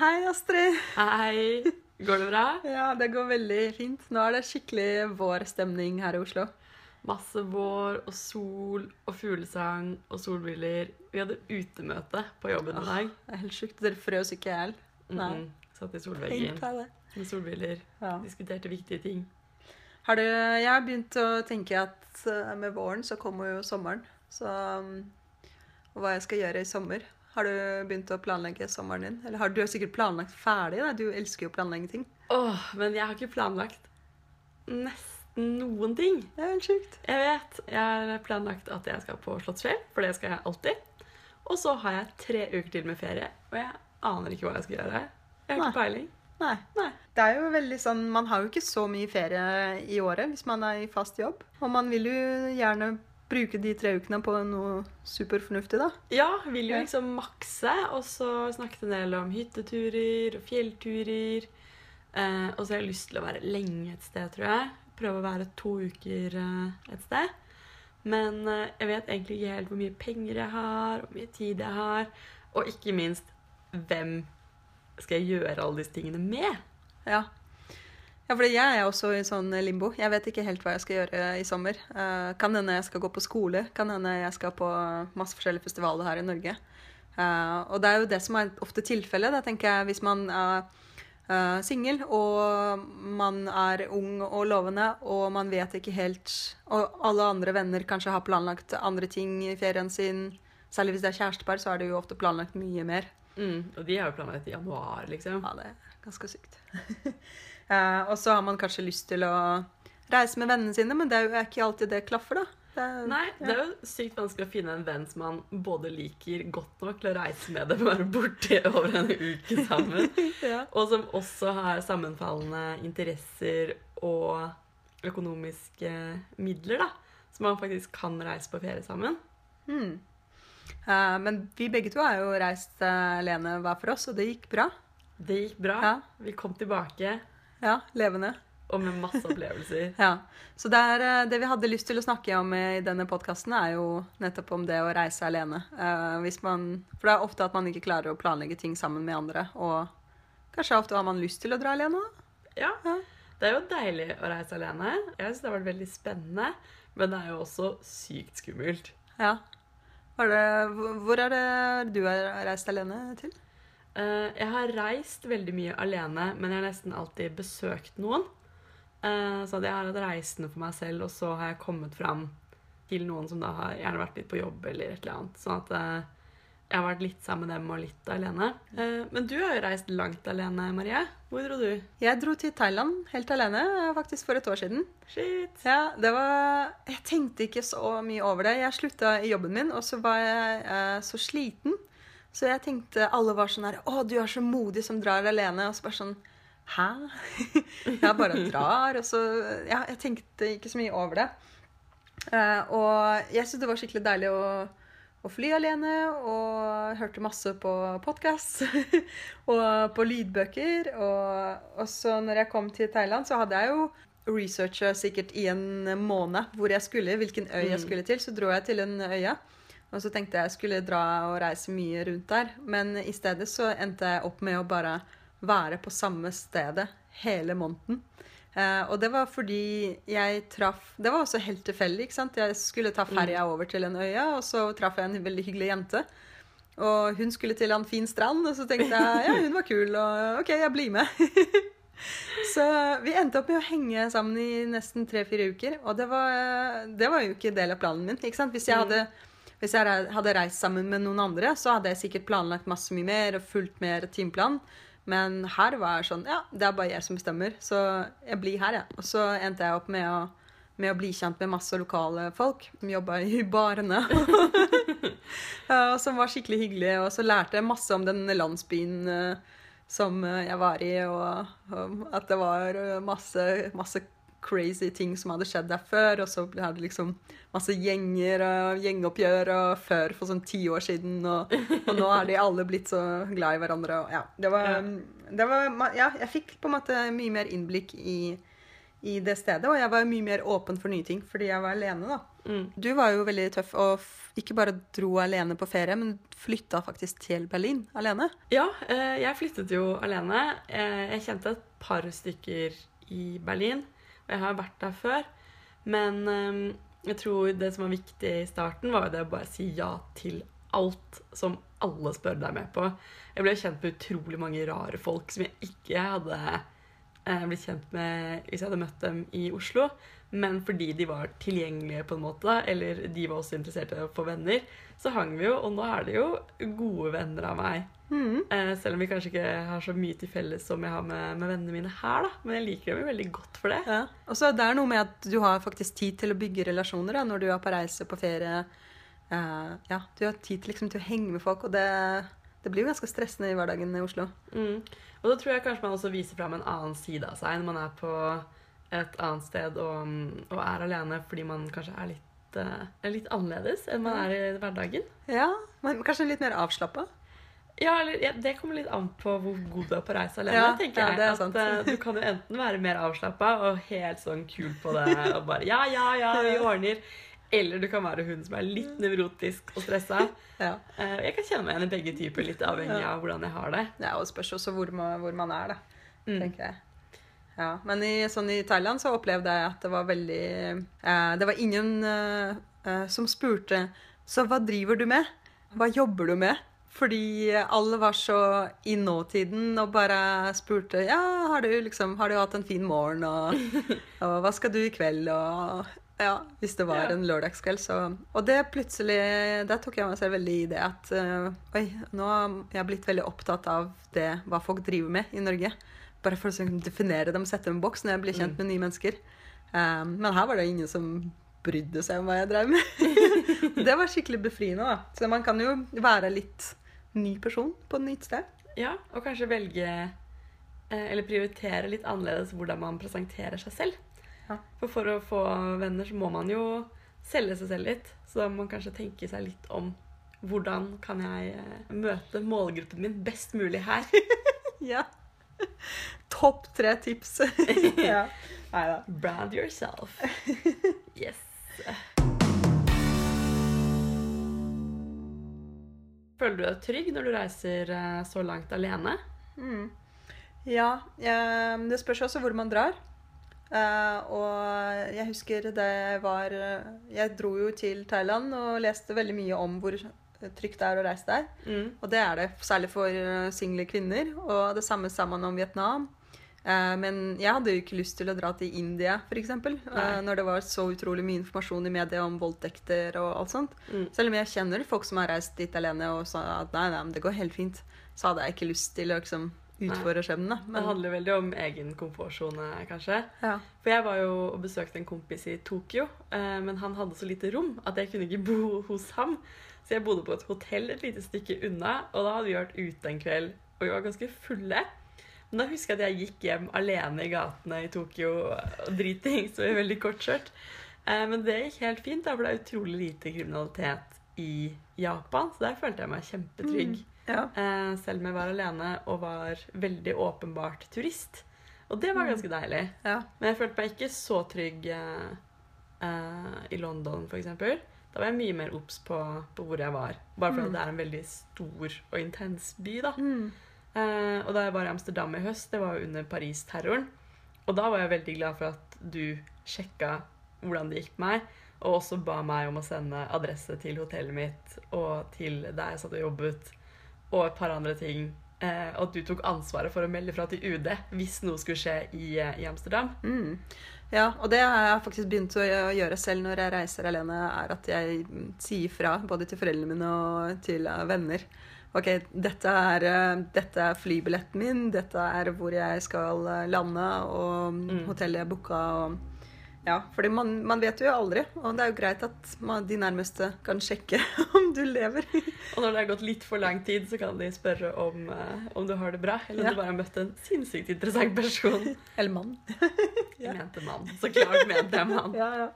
Hei, Astrid. Hei. Går det bra? Ja, det går veldig fint. Nå er det skikkelig vårstemning her i Oslo. Masse vår og sol og fuglesang og solbriller. Vi hadde utemøte på jobben i dag. Det er helt sjukt. Dere frøs ikke i hjel. Nei. Mm, Satt i solveggen med solbriller. Ja. Diskuterte viktige ting. Har du, jeg har begynt å tenke at eh, med våren så kommer jo sommeren. Så um, og hva jeg skal gjøre i sommer. Har du begynt å planlegge sommeren din? Eller har du sikkert planlagt ferdig? Da? Du elsker jo å planlegge ting. Åh, men jeg har ikke planlagt nesten noen ting. Det er helt sjukt. Jeg vet. Jeg har planlagt at jeg skal på Slottsfjell, for det skal jeg alltid. Og så har jeg tre uker til med ferie, og jeg aner ikke hva jeg skal gjøre. Jeg har Nei. ikke peiling. Nei. Nei. Det er jo veldig sånn, Man har jo ikke så mye ferie i året hvis man er i fast jobb. Og man vil jo gjerne bruke de tre ukene på noe superfornuftig, da. Ja, vil jo liksom makse, og så snakket en del om hytteturer og fjellturer. Eh, og så har jeg lyst til å være lenge et sted, tror jeg. Prøve å være to uker eh, et sted. Men eh, jeg vet egentlig ikke helt hvor mye penger jeg har, hvor mye tid jeg har, og ikke minst hvem skal jeg gjøre alle disse tingene med? Ja. Ja, for jeg er også i sånn limbo. Jeg vet ikke helt hva jeg skal gjøre i sommer. Uh, kan hende jeg skal gå på skole. Kan hende jeg skal på masse forskjellige festivaler her i Norge. Uh, og det er jo det som er ofte tilfellet. Da tenker jeg hvis man er uh, singel og man er ung og lovende, og man vet ikke helt Og alle andre venner kanskje har planlagt andre ting i ferien sin. Særlig hvis det er kjærestepar, så er det jo ofte planlagt mye mer. Mm, og de har jo planlagt i januar, liksom. Ja, det er ganske sykt. Eh, og så har man kanskje lyst til å reise med vennene sine, men det er jo ikke alltid det klaffer, da. Det er, Nei, det er jo sykt vanskelig å finne en venn som man både liker godt nok til å reise med dem og være borte over en uke sammen, ja. og som også har sammenfallende interesser og økonomiske midler, da. Så man faktisk kan reise på ferie sammen. Hmm. Uh, men vi begge to har jo reist uh, alene hver for oss, og det gikk bra. Det gikk bra. Ja. Vi kom tilbake, Ja, levende. og med masse opplevelser. Ja. Så det, er, eh, det vi hadde lyst til å snakke om i denne podkasten, er jo nettopp om det å reise alene. Eh, hvis man, for det er ofte at man ikke klarer å planlegge ting sammen med andre, og kanskje ofte har man lyst til å dra alene. da. Ja, Ja. det er jo deilig å reise alene. Jeg synes det har vært veldig spennende, men det er jo også sykt skummelt. Ja. Var det, hvor er det du har reist alene til? Eh, jeg har reist veldig mye alene, men jeg har nesten alltid besøkt noen. Eh, så jeg har hatt reisende for meg selv, og så har jeg kommet fram til noen som da har gjerne vært litt på jobb eller et eller annet. Sånn at eh, jeg har vært litt sammen med dem og litt alene. Men du har jo reist langt alene, Marie. Hvor dro du? Jeg dro til Thailand helt alene, faktisk for et år siden. Shit. Ja, det var Jeg tenkte ikke så mye over det. Jeg slutta i jobben min, og så var jeg så sliten. Så jeg tenkte alle var sånn her Å, du er så modig som drar alene. Og så bare sånn Hæ? jeg bare drar. Og så Ja, jeg tenkte ikke så mye over det. Uh, og jeg syntes det var skikkelig deilig å, å fly alene, og hørte masse på podkast og på lydbøker. Og, og så når jeg kom til Thailand, så hadde jeg jo researcha sikkert i en måned hvor jeg skulle, hvilken øy jeg Mm. skulle til. Så dro jeg til en øya. Og så tenkte jeg jeg skulle dra og reise mye rundt der. Men i stedet så endte jeg opp med å bare være på samme stedet hele måneden. Eh, og det var fordi jeg traff Det var også helt tilfeldig. ikke sant? Jeg skulle ta ferja over til en øya, og så traff jeg en veldig hyggelig jente. Og hun skulle til en fin strand, og så tenkte jeg ja, hun var kul, og OK, jeg blir med. så vi endte opp med å henge sammen i nesten tre-fire uker. Og det var, det var jo ikke del av planen min. ikke sant? Hvis jeg hadde hvis jeg hadde reist sammen med noen andre, så hadde jeg sikkert planlagt masse mye mer og fulgt mer timeplan. Men her var jeg sånn Ja, det er bare jeg som bestemmer, så jeg blir her, jeg. Og så endte jeg opp med å, med å bli kjent med masse lokale folk som jobba i barene. og som var skikkelig hyggelige. Og så lærte jeg masse om den landsbyen eh, som eh, jeg var i, og, og at det var eh, masse, masse crazy ting som hadde skjedd der før. Og så hadde det liksom masse gjenger og gjengoppgjør og før for sånn ti år siden. Og, og nå er de alle blitt så glad i hverandre. Og ja, det var, Ja. det var Ja, jeg fikk på en måte mye mer innblikk i, i det stedet, og jeg var mye mer åpen for nye ting fordi jeg var alene, da. Mm. Du var jo veldig tøff og ikke bare dro alene på ferie, men flytta faktisk til Berlin alene. Ja, eh, jeg flyttet jo alene. Eh, Jeg kjente et par stykker i Berlin, jeg har vært der før. Men um, jeg tror det som var viktig i starten, var jo det å bare si ja til alt som alle spør deg med på. Jeg ble kjent med utrolig mange rare folk som jeg ikke hadde eh, blitt kjent med hvis jeg hadde møtt dem i Oslo. Men fordi de var tilgjengelige, på en måte, eller de var også interessert i å få venner, så hang vi jo, og nå er det jo gode venner av meg. Mm. Eh, selv om vi kanskje ikke har så mye til felles som jeg har med, med vennene mine her, da. Men jeg liker dem jo veldig godt for det. Ja. Og så det er noe med at du har faktisk tid til å bygge relasjoner da, når du er på reise, på ferie. Uh, ja, du har tid til, liksom, til å henge med folk, og det, det blir jo ganske stressende i hverdagen i Oslo. Mm. Og da tror jeg kanskje man også viser fram en annen side av seg når man er på et annet sted og, og er alene fordi man kanskje er litt, er litt annerledes enn man er i hverdagen. Ja, men kanskje litt mer avslappa. Ja, eller ja, Det kommer litt an på hvor god du er på reise alene. Ja, tenker ja, jeg. det er at eh, Du kan jo enten være mer avslappa og helt sånn kul på det og bare Ja, ja, ja, vi ordner. Eller du kan være hun som er litt nevrotisk og stressa. Ja. uh, Jeg kan kjenne meg igjen i begge typer, litt avhengig Ja. av hvordan jeg har det. ja, og spørs også hvor man, hvor man er, da. Mm. tenker jeg. Ja, Men i, sånn i Thailand så opplevde jeg at det var veldig uh, Det var ingen som spurte Så hva driver du med? Hva jobber du med? Fordi alle var så i nåtiden og bare spurte Ja, har du liksom Har du hatt en fin morgen? Og, og hva skal du i kveld? Og ja, hvis det var Ja. en lørdagskveld, så Og det plutselig Der tok jeg meg selv veldig i det at uh, Oi, nå har jeg blitt veldig opptatt av det hva folk driver med i Norge. Bare for å sånn definere dem, sette dem i boks når jeg blir kjent med nye mennesker. Um, men her var det ingen som brydde seg om hva jeg drev med. det var skikkelig befriende, da. Så man kan jo være litt ny person på et nytt sted. Ja, og kanskje velge eh, eller prioritere litt annerledes hvordan man presenterer seg selv. Ja. For for å få venner så må man jo selge seg selv litt. Så da må man kanskje tenke seg litt om hvordan kan jeg eh, møte målgruppen min best mulig her. Ja. Topp tre tips. ja. Brand yourself. Yes. Føler du deg trygg når du reiser eh, så langt alene? Mm. Ja, jeg, det spørs også hvor man drar. Eh, og jeg husker det var eh, Jeg dro jo til Thailand og leste veldig mye om hvor trygt det er å reise der. Mm. Og det er det, særlig for eh, single kvinner. Og det samme sa man om Vietnam. Eh, men jeg hadde jo ikke lyst til å dra til India, f.eks. Uh, når det var så utrolig mye informasjon i media om voldtekter og alt sånt. Mm. Selv om jeg kjenner folk som har reist dit alene og sa at nei, nei, det går helt fint, så hadde jeg ikke lyst til å liksom utfordre skjebnen. Men... Det handler veldig om egen komfortsone, kanskje. ja. For jeg var jo og besøkte en kompis i Tokyo, eh, men han hadde så lite rom at jeg kunne ikke bo hos ham. Så jeg bodde på et hotell et lite stykke unna, og da hadde vi vært ute en kveld, og vi var ganske fulle. Men da husker jeg at jeg gikk hjem alene i gatene i Tokyo og dritings og i veldig kort skjørt. Eh, Men det gikk helt fint, da, for det er utrolig lite kriminalitet i Japan, så der følte jeg meg kjempetrygg. ja. Eh, selv om jeg var alene og var veldig åpenbart turist. Og det var ganske deilig. ja. Men jeg følte meg ikke så trygg eh, i London, f.eks. Da var jeg mye mer obs på, på hvor jeg var. Bare fordi Mm. det er en veldig stor og intens by. da. Mm. Eh, og da jeg var i Amsterdam i høst, det var jo under Paris-terroren. Og da var jeg veldig glad for at du sjekka hvordan det gikk med meg, og også ba meg om å sende adresse til hotellet mitt og til der jeg satt og jobbet, og et par andre ting. Eh, og at du tok ansvaret for å melde fra til UD hvis noe skulle skje i, eh, i Amsterdam. Mm. Ja, og det har jeg faktisk begynt å gjøre selv når jeg reiser alene, er at jeg sier fra både til foreldrene mine og til venner. Ok, dette er, eh, dette er flybilletten min, dette er hvor jeg skal eh, lande, og mm, hotellet jeg booka, og ja, fordi man, man vet jo aldri, og det er jo greit at man, de nærmeste kan sjekke om du lever. Og når det har gått litt for lang tid, så kan de spørre om, eh, om du har det bra, eller om Ja. du bare har møtt en sinnssykt interessant person. Eller mann. Jeg mente mann. Så klart mente jeg mann. Ja, ja.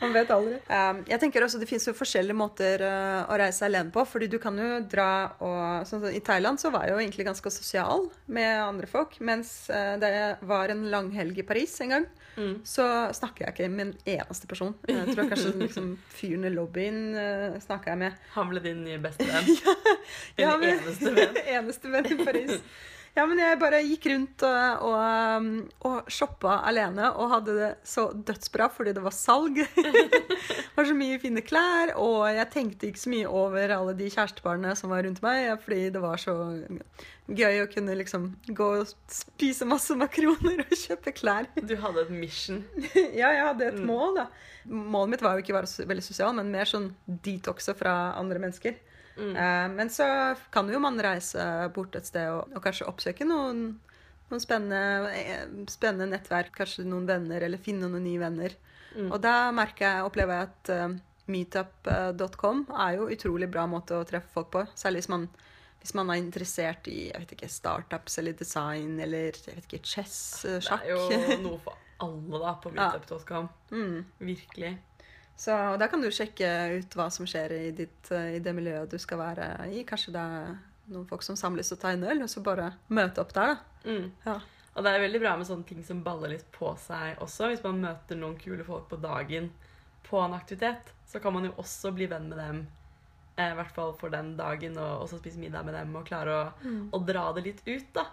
Man vet aldri. Um, jeg tenker også Det fins forskjellige måter uh, å reise alene på. fordi du kan jo dra og sånn, I Thailand så var jeg jo egentlig ganske sosial med andre folk. Mens uh, da var en langhelg i Paris en gang, Mm. så snakker jeg ikke med en eneste person. Jeg tror kanskje liksom, fyren i lobbyen uh, snakka jeg med. Han ble din nye bestevenn. Ja, Din eneste venn. eneste venn i Paris. Ja, men jeg bare gikk rundt og, og, um, og shoppa alene og hadde det så dødsbra fordi det var salg. det var så mye fine klær, og jeg tenkte ikke så mye over alle de kjæresteparene som var rundt meg, fordi det var så gøy å kunne liksom gå og spise masse makroner og kjøpe klær. Du hadde et mission. ja, jeg hadde et Mm. mål, da. Målet mitt var jo ikke å være veldig sosial, men mer sånn detoxe fra andre mennesker. Mm. Eh, men så kan jo man reise bort et sted og, og kanskje oppsøke noen, noen spennende, eh, spennende nettverk, kanskje noen venner, eller finne noen nye venner. Mm. Og da merker jeg, opplever jeg at uh, meetup.com er jo utrolig bra måte å treffe folk på. Særlig hvis man, hvis man er interessert i jeg vet ikke, startups eller design eller jeg vet ikke, chess, sjakk. Det er jo noe for alle da på Ja. meetup.com. mm. Virkelig. Så da kan du sjekke ut hva som skjer i, ditt, eh, i det miljøet du skal være i. Kanskje det er noen folk som samles og tar en øl, og så bare møte opp der, da. Mm. Ja. Og det er veldig bra med sånne ting som baller litt på seg også. Hvis man møter noen kule folk på dagen på en aktivitet, så kan man jo også bli venn med dem. eh, I hvert fall for den dagen, og også spise middag med dem og klare å, Mm. å dra det litt ut, da.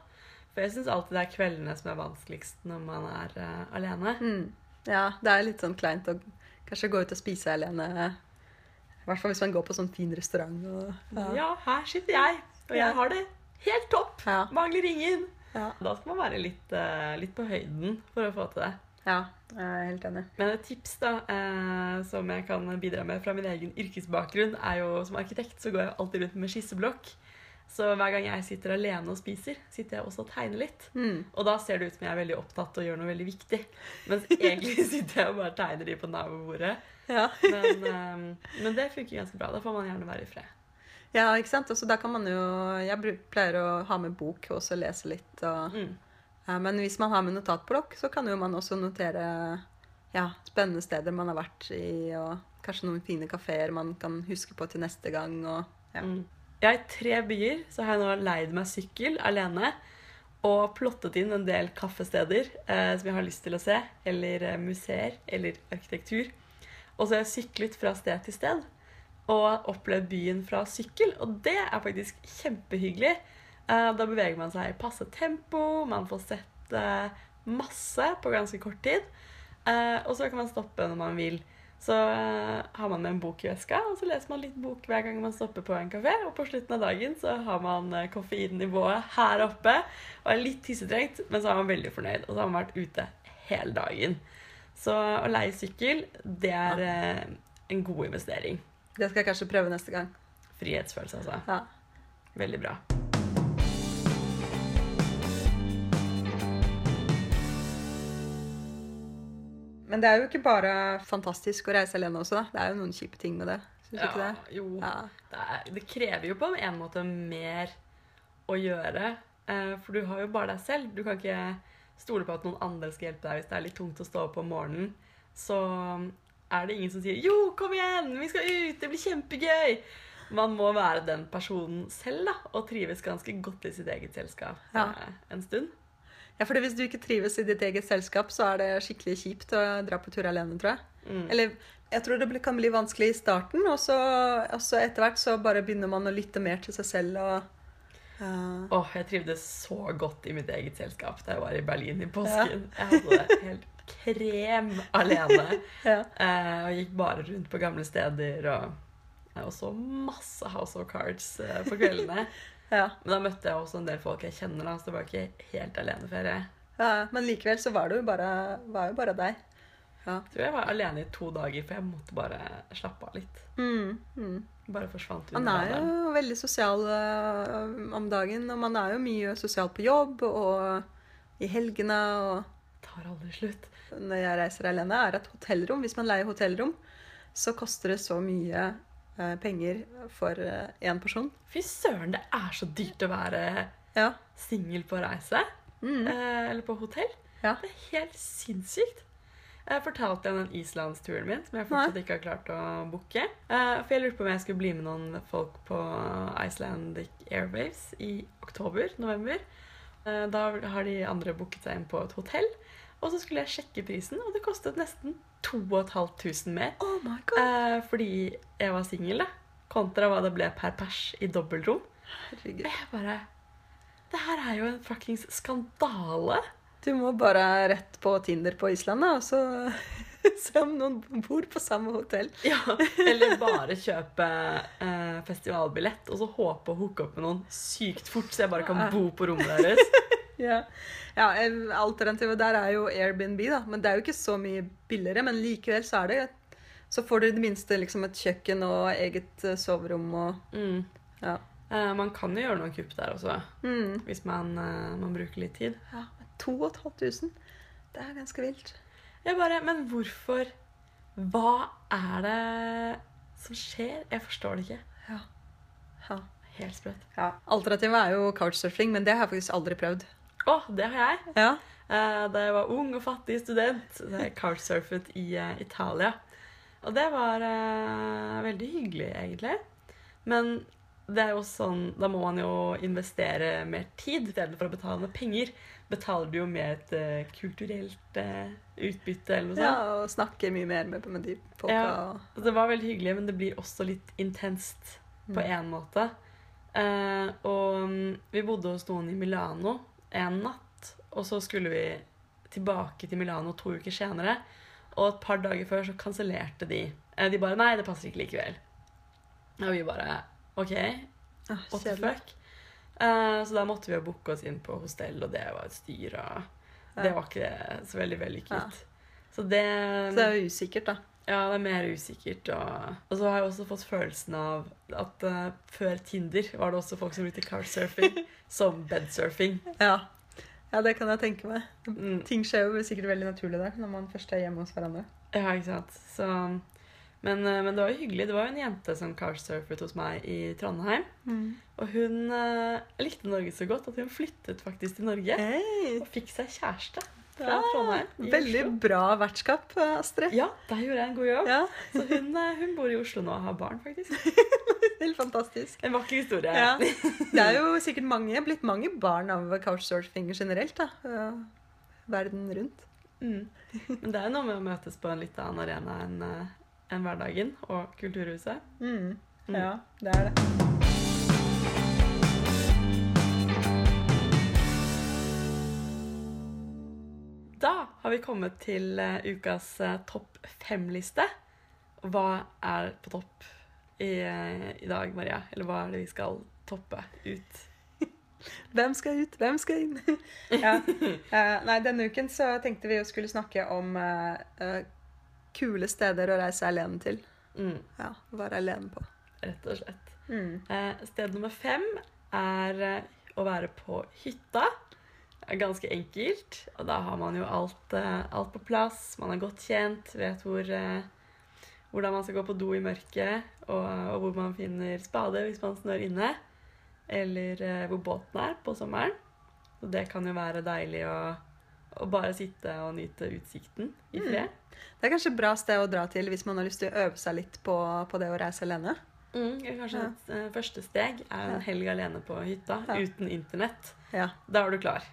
For jeg syns alltid det er kveldene som er vanskeligst når man er uh, alene. Mm. Ja, det er litt sånn kleint å kanskje gå ut og spise alene. I hvert fall hvis man går på sånn fin restaurant. Og, Ja. her sitter jeg, og jeg har det helt topp. Ja. Mangler ingen. Ja. Da skal man være litt, eh, litt på høyden for å få til det. ja, jeg er helt enig. Men et tips da, eh, som jeg kan bidra med fra min egen yrkesbakgrunn, er jo som arkitekt så går jeg alltid rundt med skisseblokk. Så hver gang jeg sitter alene og spiser, sitter jeg også og tegner litt. Mm. Og da ser det ut som jeg er veldig opptatt og gjør noe veldig viktig. Mens egentlig sitter jeg og bare tegner de på nabobordet. Ja. Men, um, men det funker ganske bra. Da får man gjerne være i fred. ja, ikke sant? Og så da kan man jo Jeg pleier å ha med bok og også lese litt. Og, Mm. ja, men hvis man har med notatblokk, så kan jo man også notere ja, spennende steder man har vært i, og kanskje noen fine kafeer man kan huske på til neste gang. Og, ja. Mm. Ja, I tre byer så har jeg nå leid meg sykkel alene og plottet inn en del kaffesteder eh, som jeg har lyst til å se, eller eh, museer, eller arkitektur. Og så har jeg syklet fra sted til sted og opplevd byen fra sykkel, og det er faktisk kjempehyggelig. Eh, da beveger man seg i passe tempo, man får sett eh, masse på ganske kort tid, eh, og så kan man stoppe når man vil. Så eh, har man med en bok i veska, og så leser man litt bok hver gang man stopper på en kafé. Og på slutten av dagen så har man eh, koffeinnivået her oppe og er litt tissetrengt, men så er man veldig fornøyd. Og så har man vært ute hele dagen. Så å leie sykkel, det er eh, en god investering. Det skal jeg kanskje prøve neste gang. Frihetsfølelse, altså. Ja. Veldig bra. Men det er jo ikke bare fantastisk å reise alene også. da. Det er jo noen kjipe ting med det. Syns du ikke det? jo. Ja. Det, er, det krever jo på en måte mer å gjøre. Eh, for du har jo bare deg selv. Du kan ikke stole på at noen andre skal hjelpe deg hvis det er litt tungt å stå opp om morgenen. Så er det ingen som sier 'Jo, kom igjen! Vi skal ut! Det blir kjempegøy!' Man må være den personen selv da, og trives ganske godt i sitt eget selskap Ja. eh, en stund. Ja, for Hvis du ikke trives i ditt eget selskap, så er det skikkelig kjipt å dra på tur alene, tror jeg. Mm. Eller jeg tror det kan bli vanskelig i starten, og så, og så etter hvert så bare begynner man å lytte mer til seg selv og ja. Åh, jeg trivdes så godt i mitt eget selskap da jeg var i Berlin i påsken. Jeg hadde det helt krem alene. ja. uh, og gikk bare rundt på gamle steder og, og så masse House of Cards uh, på kveldene. ja. Men da møtte jeg også en del folk jeg kjenner, da, så det var ikke helt aleneferie. ja. Men likevel så var det jo bare, var jo bare deg. Ja. Jeg tror jeg var alene i to dager, for jeg måtte bare slappe av litt. Mm, mm. Bare forsvant Man under er radaren. jo veldig sosial uh, om dagen, og man er jo mye sosial på jobb og i helgene. og Tar aldri slutt. når jeg reiser alene, er det et hotellrom, hvis man leier hotellrom, så koster det så mye penger for én person. Fy søren, det er så dyrt å være Ja. singel på reise. Mm. Eh, eller på hotell. Ja. Det er helt sinnssykt. Jeg fortalte om den islandsturen min, som jeg fortsatt ikke har klart å booke. Eh, For jeg lurte på om jeg skulle bli med noen folk på Icelandic Airwaves i oktober-november. Da har de andre booket seg inn på et hotell. Og så skulle jeg sjekke prisen, og det kostet nesten 2500 mer. Oh my god. Eh, fordi jeg var singel. Kontra hva det ble per pers i dobbeltrom. Herregud. Jeg bare Det her er jo en fuckings skandale. Du må bare rett på Tinder på Island, da, og så se om noen bor på samme hotell. Ja, Eller bare kjøpe eh, festivalbillett og så håpe å hooke opp med noen sykt fort, så jeg bare kan bo på rommet deres. Ja. ja, Alternativet der er jo Airbnb, da. Men det er jo ikke så mye billigere. Men likevel så er det Så får du i det minste liksom et kjøkken og eget eh, soverom og Mm. Ja. Eh, man kan jo gjøre noen kupp der også, Mm. hvis man, eh, man bruker litt tid. ja men 2500. Det er ganske vilt. Jeg bare Men hvorfor Hva er det som skjer? Jeg forstår det ikke. Ja. ja. Helt sprøtt. ja. Alternativet er jo couchsurfing, men det har jeg faktisk aldri prøvd. Å, det har jeg. Ja. Eh, Da jeg var ung og fattig student, jeg couchsurfet i eh, Italia. Og det var eh, veldig hyggelig, egentlig. Men det er jo sånn, da må man jo investere mer tid istedenfor å betale med penger. Betaler du jo med et uh, kulturelt uh, utbytte eller noe sånt. ja, og snakker mye mer med, med de folka. Ja. Det var veldig hyggelig, men det blir også litt intenst på Mm. én måte. Uh, og um, vi bodde hos noen i Milano en natt, og så skulle vi tilbake til Milano to uker senere. Og et par dager før så kansellerte de. Eh, de bare 'Nei, det passer ikke likevel'. Og vi bare OK, Ah, what the fuck? Eh, så da måtte vi jo booke oss inn på hostell, og det var et styr. Og det var ikke så veldig vellykket. Ja. Så det Så det er jo usikkert, da. Ja, det er mer usikkert. Og, og så har jeg også fått følelsen av at uh, før Tinder var det også folk som brukte couchsurfing som bedsurfing. Ja. ja, det kan jeg tenke meg. Mm. Ting skjer jo sikkert veldig naturlig der når man først er hjemme hos hverandre. Ja, ikke sant. Så, men, eh, men det var jo hyggelig. Det var jo en jente som couchsurfet hos meg i Trondheim. Og hun uh, likte Norge så godt at hun flyttet faktisk til Norge. Hey. Og fikk seg kjæreste fra Trondheim. Veldig Oslo. bra vertskap, Astrid. Ja, der gjorde jeg en god jobb. Ja, Så hun, eh, hun bor i Oslo nå og har barn, faktisk. Helt fantastisk. En vakker historie. Ja. Det er jo sikkert mange, blitt mange barn av couchsurfing generelt, da. Ja, Verden rundt. Mm. Men det er noe med å møtes på en litt annen arena enn en hverdagen og Kulturhuset. Mm. Mm. Ja, det er det. Har vi kommet til eh, ukas eh, topp fem-liste. Hva er på topp i, eh, i dag, Maria? Eller hva er det vi skal toppe ut? Hvem skal ut, hvem skal inn? ja. Nei, denne uken så tenkte vi å skulle snakke om uh, kule steder å reise alene til. Mm, Ja, Være alene på. rett og slett. Mm. Sted nummer fem er å være på hytta. Er ganske enkelt, og da har man jo alt, eh, alt på plass. Man er godt kjent, vet hvor, eh, hvordan man skal gå på do i mørket, og, og hvor man finner spade hvis man snør inne. Eller eh, hvor båten er på sommeren. Så det kan jo være deilig å, å bare sitte og nyte utsikten i fred. Det er kanskje et bra sted å dra til hvis man har lyst til å øve seg litt på, på det å reise alene. Mm, kanskje Ja. et uh, første steg er en helg alene på hytta Ja. uten internett. Ja, Da er du klar.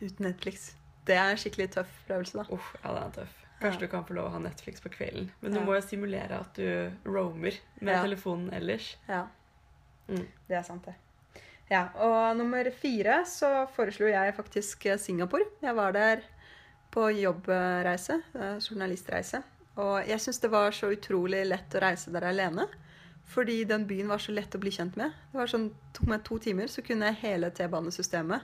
Uten Netflix. Det er en skikkelig tøff prøvelse, da. Uff, ja, det er tøff. Kanskje Ja. du kan få lov å ha Netflix på kvelden. Men du Ja. må jo simulere at du roamer med Ja. telefonen ellers. Ja. Mm. Det er sant, det. Ja, og nummer fire så foreslo jeg faktisk eh, Singapore. Jeg var der på jobbreise, eh, journalistreise. Og jeg syns det var så utrolig lett å reise der alene. Fordi den byen var så lett å bli kjent med. Det var sånn, tok meg to timer, så kunne jeg hele T-banesystemet.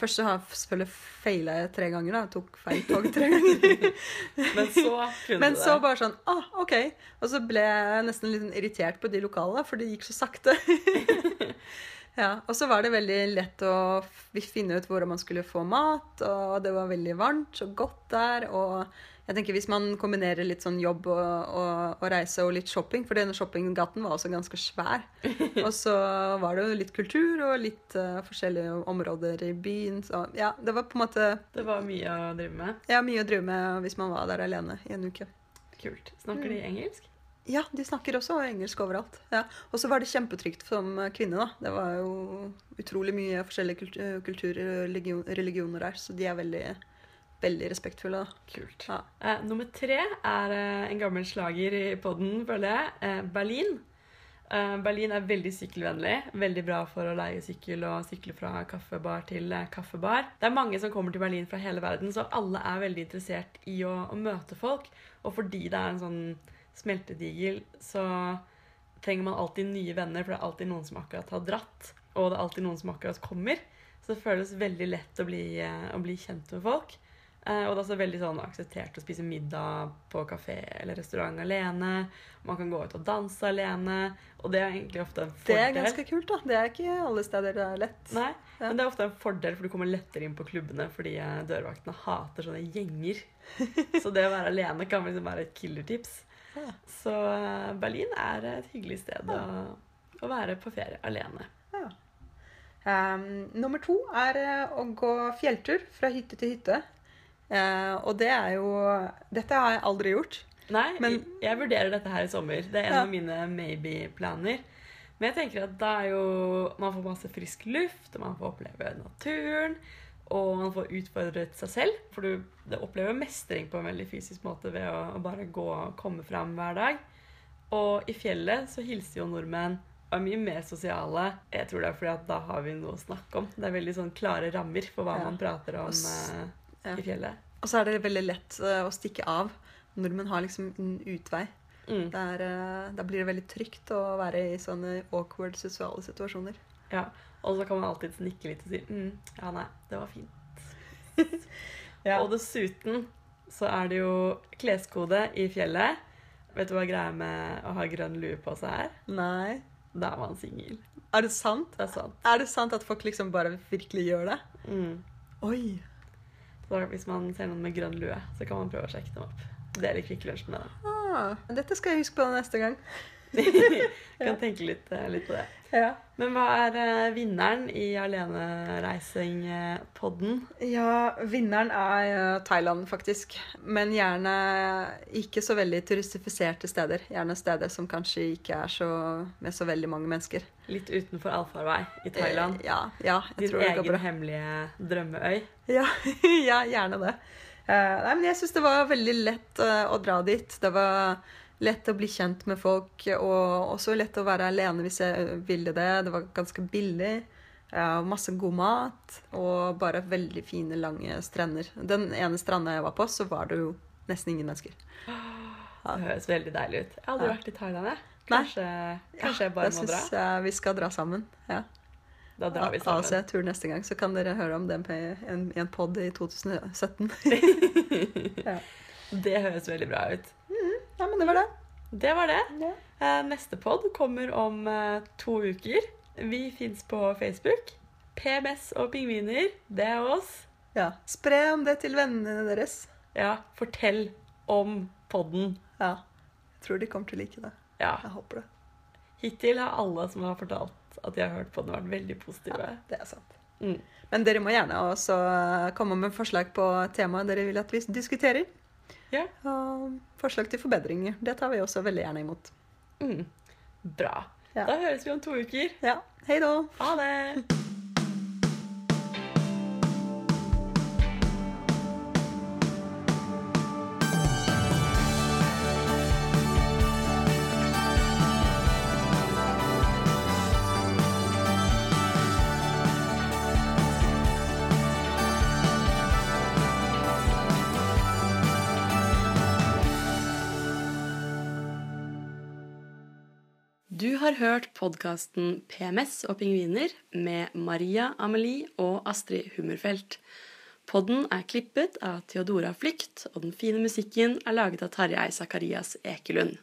Først så har jeg selvfølgelig feila tre ganger. da, Tok feil tog tre ganger. Men så kunne Men så det. bare sånn ah, OK. Og så ble jeg nesten litt sånn irritert på de lokalene, for det gikk så sakte. Ja, og så var det veldig lett å finne ut hvor man skulle få mat, og det var veldig varmt og godt der. Og jeg tenker hvis man kombinerer litt sånn jobb og, og, og reise og litt shopping, for denne shoppinggaten var også ganske svær. Og så var det jo litt kultur og litt uh, forskjellige områder i byen. Så ja, det var på en måte Det var mye å drive med. ja, mye å drive med hvis man var der alene i en uke. Kult. Snakker de engelsk? Ja, de snakker også engelsk overalt. Ja. Og så var det kjempetrygt som kvinne, da. Det var jo utrolig mye forskjellige kultu- kulturer og religioner der, så de er veldig, veldig respektfulle. da. Kult. Ja. Eh, nummer tre er eh, en gammel slager i podden, føler jeg. Eh, Berlin. Eh, Berlin er veldig sykkelvennlig. Veldig bra for å leie sykkel og sykle fra kaffebar til eh, kaffebar. Det er mange som kommer til Berlin fra hele verden, så alle er veldig interessert i å, å møte folk. Og fordi det er en sånn smeltedigel, så trenger man alltid nye venner, for det er alltid noen som akkurat har dratt. Og det er alltid noen som akkurat kommer. Så det føles veldig lett å bli, eh, å bli kjent med folk. Eh, og det er også veldig sånn akseptert å spise middag på kafé eller restaurant alene. Man kan gå ut og danse alene. Og det er egentlig ofte en fordel. Det er ganske kult, da. Det er ikke alle steder det er lett. Nei, Ja. men det er ofte en fordel, for du kommer lettere inn på klubbene fordi eh, dørvaktene hater sånne gjenger. Så det å være alene kan liksom være et killertips. Ja. Så eh, Berlin er et hyggelig sted å, å være på ferie alene. Ja. Um, nummer to er å gå fjelltur fra hytte til hytte. Eh, og det er jo Dette har jeg aldri gjort. Nei, Men- jeg vurderer dette her i sommer. Det er en Ja. av mine maybe-planer. Men jeg tenker at da er jo Man får masse frisk luft, og man får oppleve naturen. Og man får utfordret seg selv. For du det opplever mestring på en veldig fysisk måte ved å, å bare gå og komme fram hver dag. Og i fjellet så hilser jo nordmenn og er mye mer sosiale. Jeg tror det er fordi at da har vi noe å snakke om. Det er veldig sånn klare rammer for hva Ja. man prater om Og eh, ja. i fjellet. Og så er det veldig lett eh, å stikke av. Nordmenn har liksom en utvei. Mm. Der, eh, da blir det veldig trygt å være i sånne awkward sosiale situasjoner. Ja, og så kan man alltid nikke litt og si mm, ja, nei, det var fint. Ja. Og dessuten så er det jo kleskode i fjellet. Vet du hva greia med å ha grønn lue på seg er? Nei. Da er man singel. Er det sant? Det er sant. Er det sant at folk liksom bare virkelig gjør det? Mm. Oi. Så hvis man ser noen med grønn lue, så kan man prøve å sjekke dem opp. Det er litt Kvikk Lunsj med dem. Ah, dette skal jeg huske på neste gang. kan tenke litt, eh, litt på det. Ja. Men hva er eh, vinneren i Alenereising-podden? Ja, vinneren er eh, Thailand, faktisk. Men gjerne ikke så veldig turistifiserte steder. Gjerne steder som kanskje ikke er så med så veldig mange mennesker. Litt utenfor allfarvei i Thailand. Ja, ja, jeg Din tror det går bra. Din egen hemmelige drømmeøy. Ja, ja gjerne det. Nei, men jeg syns det var veldig lett å dra dit. Det var lett å bli kjent med folk, og også lett å være alene hvis jeg ville det. Det var ganske billig. masse god mat og bare veldig fine, lange strender. Den ene stranda jeg var på, så var det jo nesten ingen mennesker. Det høres veldig deilig ut. Jeg har aldri Ja. vært i Thailand, jeg. Kanskje, Kanskje, ja, jeg bare må dra? syns eh, vi skal dra sammen. Ja. Da drar vi sammen. Altså, jeg tror neste gang, så kan dere høre om den på en, en pod i 2017. Det høres veldig bra ut. Ja, det var det. Det var det. Ja. Eh, Neste pod kommer om eh, to uker. Vi fins på Facebook. PMS og pingviner, det er oss. Ja. Spre om det til vennene deres. Ja, fortell om podden. Ja. Jeg tror de kommer til å like det. Ja. Jeg håper det. Hittil har alle som har fortalt at de har hørt på den, vært veldig positive. Det er sant. Mm. Men dere må gjerne også komme med forslag på temaet dere vil at vi diskuterer. Ja. Og forslag til forbedringer. Det tar vi også veldig gjerne imot. Mm. Bra. Ja. Da høres vi om to uker. Ja. Hei da. Ha det! Har hørt podkasten PMS og pingviner med Maria Amelie og Astrid Hummerfelt. Podden er klippet av Theodora Flykt, og den fine musikken er laget av Tarjei Sakarias Ekelund.